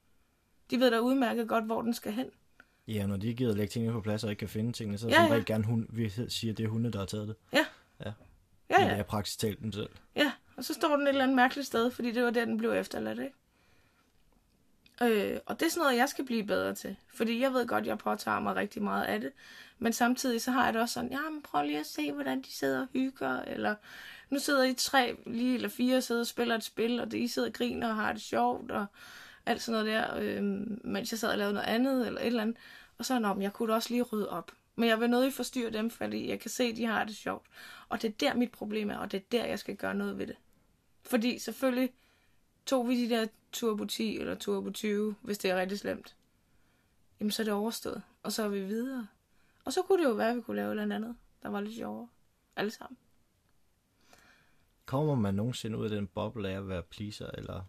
De ved da udmærket godt, hvor den skal hen. Ja, når de gider lægge tingene på plads og ikke kan finde tingene, så er det Ja, ja, ja. gerne, hun, vi siger, at det er hunde, der har taget det. Ja. Ja. Ja, Men ja. det er praktisk talt dem selv. Ja, og så står den et eller andet mærkeligt sted, fordi det var der, den blev efterladt, ikke? Øh, og det er sådan noget, jeg skal blive bedre til. Fordi jeg ved godt, jeg påtager mig rigtig meget af det. Men samtidig så har jeg det også sådan, ja, men prøv lige at se, hvordan de sidder og hygger. Eller nu sidder I tre, lige eller fire, og sidder og spiller et spil, og I sidder og griner og har det sjovt, og alt sådan noget der, øh, mens jeg sad og lavede noget andet, eller et eller andet. Og så, om jeg kunne da også lige rydde op. Men jeg vil nødig forstyrre dem, fordi jeg kan se, at de har det sjovt. Og det er der, mit problem er, og det er der, jeg skal gøre noget ved det. Fordi selvfølgelig tog vi de der turbo 10 eller turbo 20, hvis det er rigtig slemt. Jamen, så er det overstået. Og så er vi videre. Og så kunne det jo være, at vi kunne lave noget andet, der var lidt sjovere. Alle sammen. Kommer man nogensinde ud af den boble af at være pleaser, eller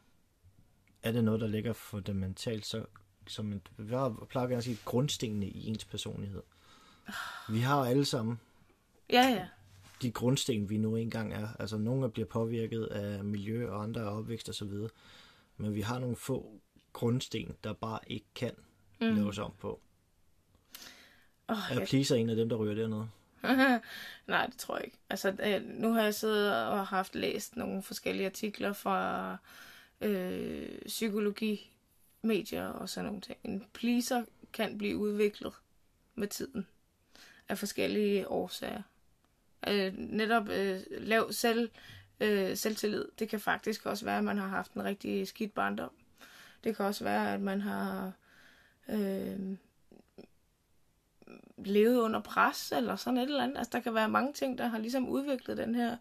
er det noget, der ligger fundamentalt så, som en, jeg plejer gerne at sige, grundstenene i ens personlighed? Vi har jo alle sammen Ja, ja. de grundsten, vi nu engang er. Altså, nogle bliver påvirket af miljø, og andre er opvækst og så videre. Men vi har nogle få grundsten, der bare ikke kan mm. laves om på. Oh, Er pleaser en af dem, der ryger dernede? Nej, det tror jeg ikke. Altså, øh, nu har jeg siddet og haft læst nogle forskellige artikler fra øh, psykologi, medier og sådan nogle ting. En pleaser kan blive udviklet med tiden af forskellige årsager. Øh, netop øh, lav selv, øh, selvtillid. Det kan faktisk også være, at man har haft en rigtig skidt barndom. Det kan også være, at man har øh, levet under pres, eller sådan et eller andet. Altså, der kan være mange ting, der har ligesom udviklet den her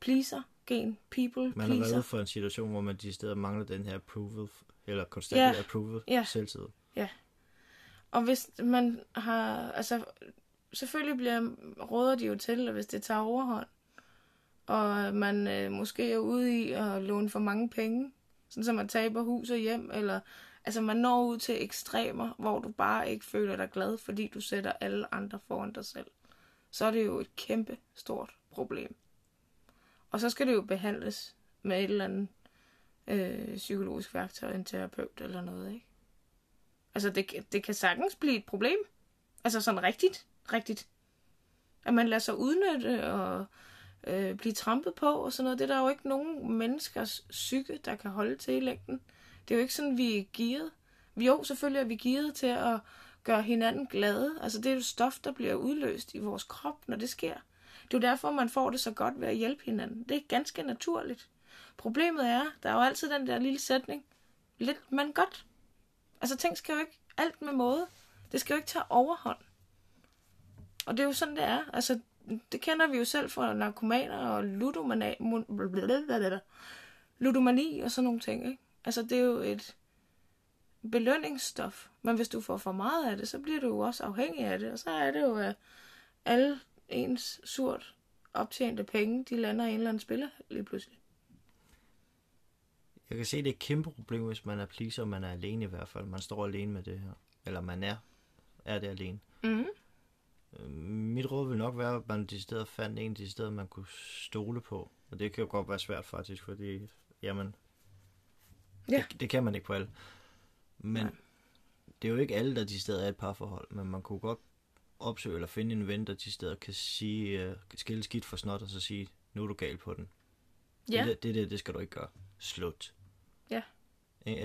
pleaser pleaser-gen, people Man har været for en situation, hvor man de steder mangler den her approval, eller konstant Ja. approval, Ja. selvtid. Og hvis man har, altså, selvfølgelig bliver, råder de jo til, hvis det tager overhånd, og man øh, måske er ude i at låne for mange penge, sådan så man taber hus og hjem, eller altså man når ud til ekstremer, hvor du bare ikke føler dig glad, fordi du sætter alle andre foran dig selv. Så er det jo et kæmpe stort problem. Og så skal det jo behandles med et eller andet øh, psykologisk værktøj, en terapeut eller noget, ikke? Altså, det, det kan sagtens blive et problem. Altså, sådan rigtigt. rigtigt. At man lader sig udnytte og øh, blive trampet på og sådan noget. Det er der jo ikke nogen menneskers psyke, der kan holde til i længden. Det er jo ikke sådan, vi er gearet. Jo, selvfølgelig er vi gearet til at gøre hinanden glade. Altså det er jo stof, der bliver udløst i vores krop, når det sker. Det er jo derfor, man får det så godt ved at hjælpe hinanden. Det er ganske naturligt. Problemet er, der er jo altid den der lille sætning. Lidt, men godt. Altså ting skal jo ikke alt med måde. Det skal jo ikke tage overhånd. Og det er jo sådan, det er. Altså, det kender vi jo selv fra narkomaner og ludomani, ludomani og sådan nogle ting. Ikke? Altså, det er jo et belønningsstof. Men hvis du får for meget af det, så bliver du jo også afhængig af det. Og så er det jo, at alle ens surt optjente penge, de lander i en eller anden spiller lige pludselig. Jeg kan se, det er et kæmpe problem, hvis man er pleaser, og man er alene i hvert fald. Man står alene med det her. Eller man er, er det alene. Mm. Mit råd vil nok være, at man de steder fandt en de steder, man kunne stole på. Og det kan jo godt være svært faktisk, fordi, jamen, Ja. det, det kan man ikke på alle. Men Nej. det er jo ikke alle, der de steder er et parforhold, men man kunne godt opsøge eller finde en ven, der de steder kan sige, uh, skille skidt for snot, og så sige, nu er du gal på den. Ja, Det, det, det, det skal du ikke gøre. Slut. Ja.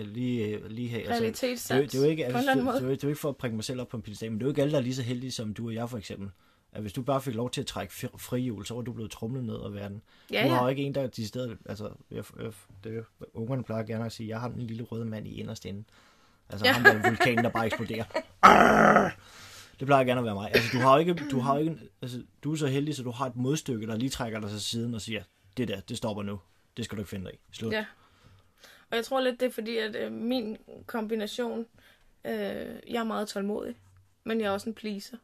Lige, lige her, altså, det, er jo- det er jo ikke, altså, det, måde. det, er det er ikke for at prikke mig selv op på en piedestal, men det er jo ikke alle, der er lige så heldige som du og jeg for eksempel. At hvis du bare fik lov til at trække fri- frihjul, så var du blevet trumlet ned af verden. Ja, Du har jo ikke en, der de steder, altså, jeg, jeg, det, er ungerne plejer gerne at sige, jeg har den lille røde mand i inderst inde. Altså Ja. ham der vulkanen, der bare eksploderer. Arrr! Det plejer gerne at være mig. Altså, du har jo ikke, du har jo ikke, altså, du er så heldig, så du har et modstykke, der lige trækker dig til siden og siger, det der, det stopper nu. Det skal du ikke finde dig i. Slut. Ja. Og jeg tror lidt, det er fordi, at øh, min kombination, øh, jeg er meget tålmodig, men jeg er også en pleaser.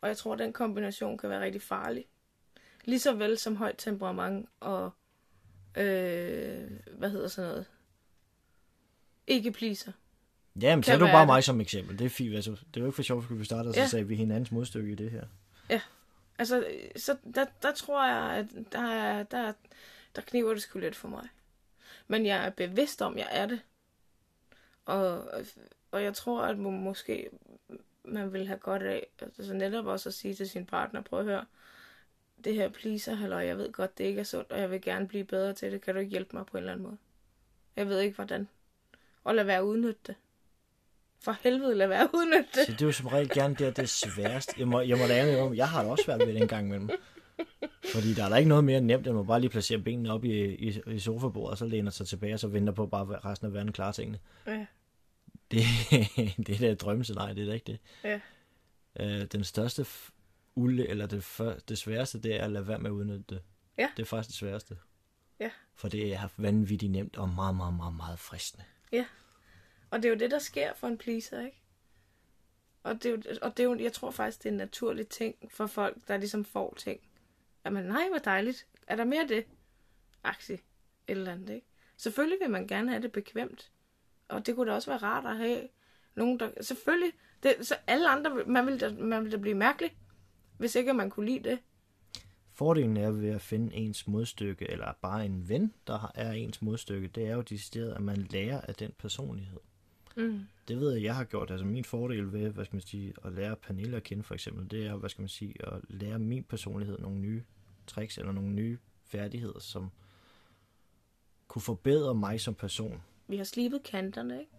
Og jeg tror, at den kombination kan være rigtig farlig. Lige så vel som højt temperament og, øh, hvad hedder sådan noget, ikke pleaser. Jamen, så er du bare det. mig som eksempel. Det er fint. Altså, det er jo ikke for sjovt, at vi startede, og så Ja. sagde vi hinandens modstykke i det her. Altså, øh, så der, der tror jeg, at der, er- der, der kniver det sgu lidt for mig. Men jeg er bevidst om, at jeg er det. Og, og jeg tror, at må, måske man vil have godt af, altså netop også at sige til sin partner, prøv at høre, det her pleaser, halløj, jeg ved godt, det ikke er sundt, og jeg vil gerne blive bedre til det. Kan du ikke hjælpe mig på en eller anden måde? Jeg ved ikke, hvordan. Og lad være at udnytte det. For helvede, lad være udnytte det. Så det er jo som regel gerne det, det sværeste. Jeg må, jeg må da om, jeg har det også svært ved det en gang imellem. Fordi der er da ikke noget mere nemt, end at bare lige placere benene op i, i, i sofabordet, og så læner sig tilbage, og så venter på bare resten af verden klarer tingene. Ja. Det, det er da et drømmescenarie, det er da ikke det. Ja. Øh, den største ulle, eller det, for, det sværeste, det er at lade være med at udnytte det. Ja. Det er faktisk det sværeste. Ja. For det er vanvittigt nemt og meget, meget, meget, meget fristende. Og det er jo det, der sker for en pleaser, ikke? Og det er jo, og det er jo, jeg tror faktisk, det er en naturlig ting for folk, der ligesom får ting. At man, nej, hvor dejligt. Er der mere af det? Aksi. Et eller andet, ikke? Selvfølgelig vil man gerne have det bekvemt. Og det kunne da også være rart at have nogen, der... Selvfølgelig. Det, så alle andre, man ville, da, man ville da blive mærkelig, hvis ikke man kunne lide det. Fordelen er ved at finde ens modstykke, eller bare en ven, der har- er ens modstykke, det er jo decideret, at man lærer af den personlighed. Mm. Det ved jeg, jeg har gjort. Altså min fordel ved, hvad skal man sige, at lære Pernille at kende for eksempel, det er, hvad skal man sige, at lære min personlighed nogle nye tricks, eller nogle nye færdigheder, som kunne forbedre mig som person. Vi har slibet kanterne, ikke?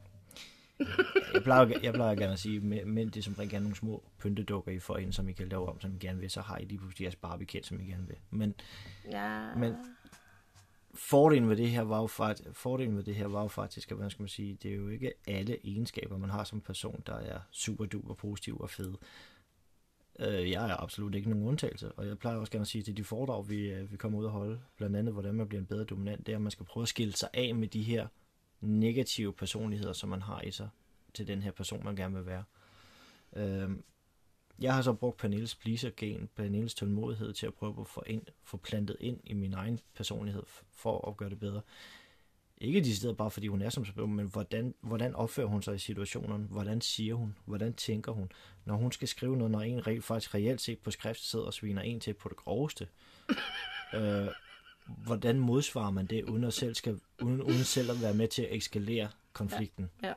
Jeg plejer, jeg plejer gerne at sige, men men det som regel gerne nogle små pyntedukker, I får ind, som I kan lave om, som I gerne vil, så har I lige pludselig jeres Barbie som I gerne vil. Men Ja. Men- fordelen ved det her var jo faktisk, fordelen ved det her var jo faktisk, at hvad skal man sige, det er jo ikke alle egenskaber, man har som person, der er super duper positiv og fed. Øh, jeg er absolut ikke nogen undtagelse, og jeg plejer også gerne at sige, til de foredrag, vi, øh, vi kommer ud og holde, blandt andet, hvordan man bliver en bedre dominant, det er, at man skal prøve at skille sig af med de her negative personligheder, som man har i sig, til den her person, man gerne vil være. Øh, jeg har så brugt Pernilles pleaser-gen, Pernilles tålmodighed til at prøve at få, ind, få plantet ind i min egen personlighed for at gøre det bedre. Ikke de steder bare fordi hun er som person, men hvordan, hvordan opfører hun sig i situationerne? Hvordan siger hun? Hvordan tænker hun? Når hun skal skrive noget, når en rent faktisk reelt set på skrift sidder og sviner en til på det groveste. øh, hvordan modsvarer man det, uden, at selv skal, uden, uden selv at være med til at eskalere konflikten? Ja. Ja.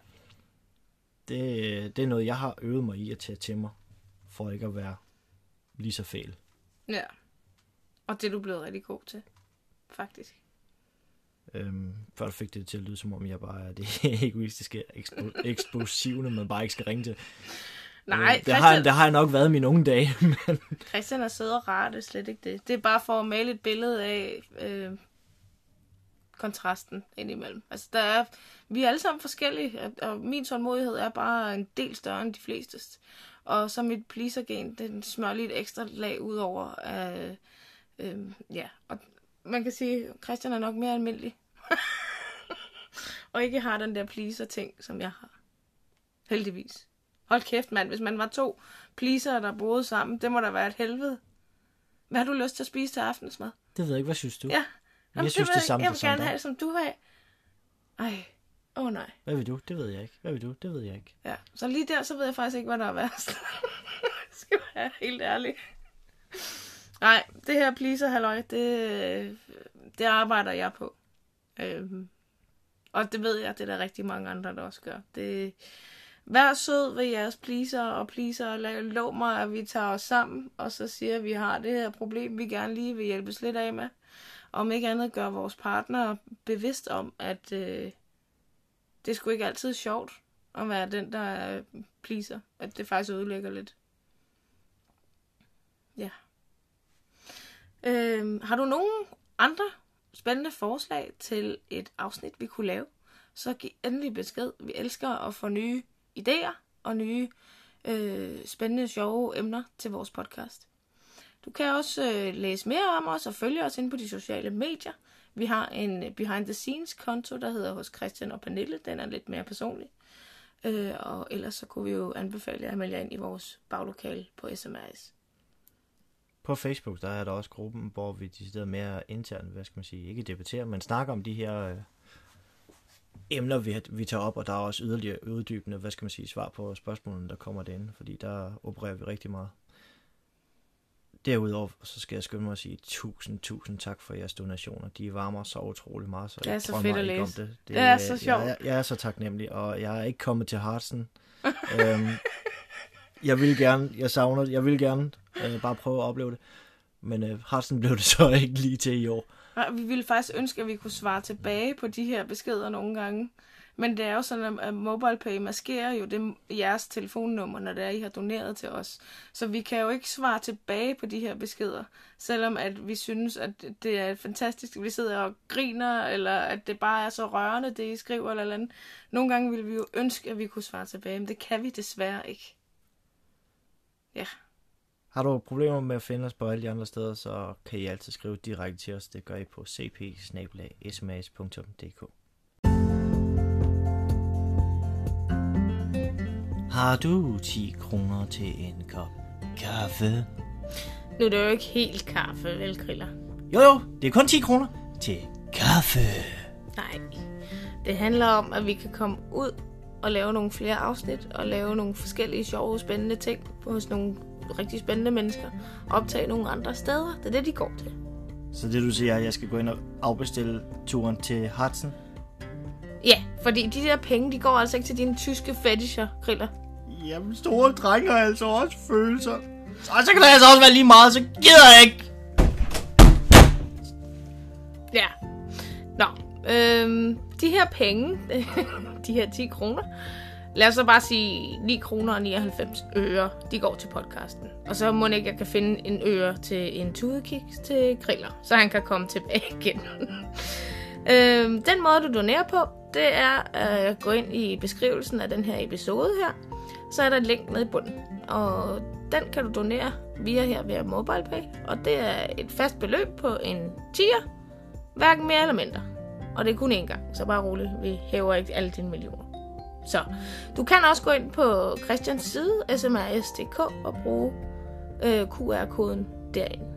Det, det er noget, jeg har øvet mig i at tage til mig, for ikke at være lige så fæl. Ja. Og det er du blevet rigtig god til, faktisk. Øhm, før du fik det til at lyde, som om jeg bare er det egoistiske, ekspo- eksplosivne, man bare ikke skal ringe til. Nej, Øh, det, har, jeg- det har jeg nok været mine unge dage, men Christian er sød og rar, det er slet ikke det. Det er bare for at male et billede af øh, kontrasten indimellem. Altså, der er, vi er alle sammen forskellige, og- og min tålmodighed er bare en del større end de flestes. Og så mit pleasergen, den smører lige et ekstra lag ud over. Øh, øh, ja, og man kan sige, Christian er nok mere almindelig. og ikke har den der pleaser-ting, som jeg har. Heldigvis. Hold kæft, mand. Hvis man var to pleaser, der boede sammen, det må da være et helvede. Hvad har du lyst til at spise til aftensmad? det ved jeg ikke, hvad synes du? Ja. Jamen, jeg synes det jeg samme Jeg vil gerne have det, som du har. Ej. Åh oh, nej. Hvad vil du? Det ved jeg ikke. Hvad vil du? Det ved jeg ikke. Ja. Så lige der, så ved jeg faktisk ikke, hvad der er værst. Skal være helt ærlig. Nej, det her pleaser halløj, det, det arbejder jeg på. Øhm, og det ved jeg, det er der rigtig mange andre, der også gør. Det, vær sød ved jeres pleaser og pleaser og lov mig, at vi tager os sammen, og så siger, at vi har det her problem, vi gerne lige vil hjælpes lidt af med. Om ikke andet gør vores partner bevidst om, at øh, det er sgu ikke altid sjovt at være den, der øh, pleaser. At det faktisk ødelægger lidt. Ja. Øhm, har du nogen andre spændende forslag til et afsnit, vi kunne lave, så giv endelig besked. Vi elsker at få nye idéer og nye øh, spændende, sjove emner til vores podcast. Du kan også øh, læse mere om os og følge os ind på de sociale medier. Vi har en øh, behind the scenes konto, der hedder hos Christian og Pernille. Den er lidt mere personlig. Øh, og ellers så kunne vi jo anbefale jer at melde jer ind i vores baglokale på SMRS. På Facebook, der er der også gruppen, hvor vi decideret mere internt, hvad skal man sige, ikke debatterer, men snakker om de her øh, emner, vi, vi tager op, og der er også yderligere uddybende, hvad skal man sige, svar på spørgsmålene, der kommer derinde, fordi der opererer vi rigtig meget. Derudover, så skal jeg skynde mig at sige tusind, tusind tak for jeres donationer. De varmer så utrolig meget, så Det er jeg så fedt at ikke om læse. det. Det er så sjovt. Jeg, jeg, er så taknemmelig, og jeg er ikke kommet til Hartsen. øhm, jeg vil gerne, jeg savner det, jeg vil gerne øh, bare prøve at opleve det. Men øh, Hartsen blev det så ikke lige til i år. Vi ville faktisk ønske, at vi kunne svare tilbage på de her beskeder nogle gange. Men det er jo sådan, at MobilePay maskerer jo det, jeres telefonnummer, når det er, I har doneret til os. Så vi kan jo ikke svare tilbage på de her beskeder, selvom at vi synes, at det er fantastisk, at vi sidder og griner, eller at det bare er så rørende, det I skriver, eller, eller andet. Nogle gange ville vi jo ønske, at vi kunne svare tilbage, men det kan vi desværre ikke. Ja. Har du problemer med at finde os på alle de andre steder, så kan I altid skrive direkte til os. Det gør I på cp Har du 10 kroner til en kop kaffe? Nu er det jo ikke helt kaffe, vel, Kriller? Jo jo, det er kun 10 kroner til kaffe. Nej. Det handler om, at vi kan komme ud og lave nogle flere afsnit, og lave nogle forskellige sjove, spændende ting hos nogle rigtig spændende mennesker. Optage nogle andre steder. Det er det, de går til. Så det du siger, er, at jeg skal gå ind og afbestille turen til Hudson? Ja, fordi de der penge, de går altså ikke til dine tyske fetisher, Kriller. Jamen, store drenge har altså også følelser. Så, så kan det altså også være lige meget, så gider jeg ikke. Ja. Nå, øhm, de her penge, de her 10 kroner, lad os så bare sige 9 kroner og 99 øre, de går til podcasten. Og så må ikke, jeg kan finde en øre til en tudekiks til griller, så han kan komme tilbage igen. øhm, den måde, du donerer på, det er at gå ind i beskrivelsen af den her episode her. Så er der et link nede i bunden, og den kan du donere via her via MobilePay. Og det er et fast beløb på en 10'er, hverken mere eller mindre. Og det er kun én gang, så bare roligt, vi hæver ikke alle dine millioner. Så du kan også gå ind på Christians side, smrs.dk, og bruge øh, QR-koden derinde.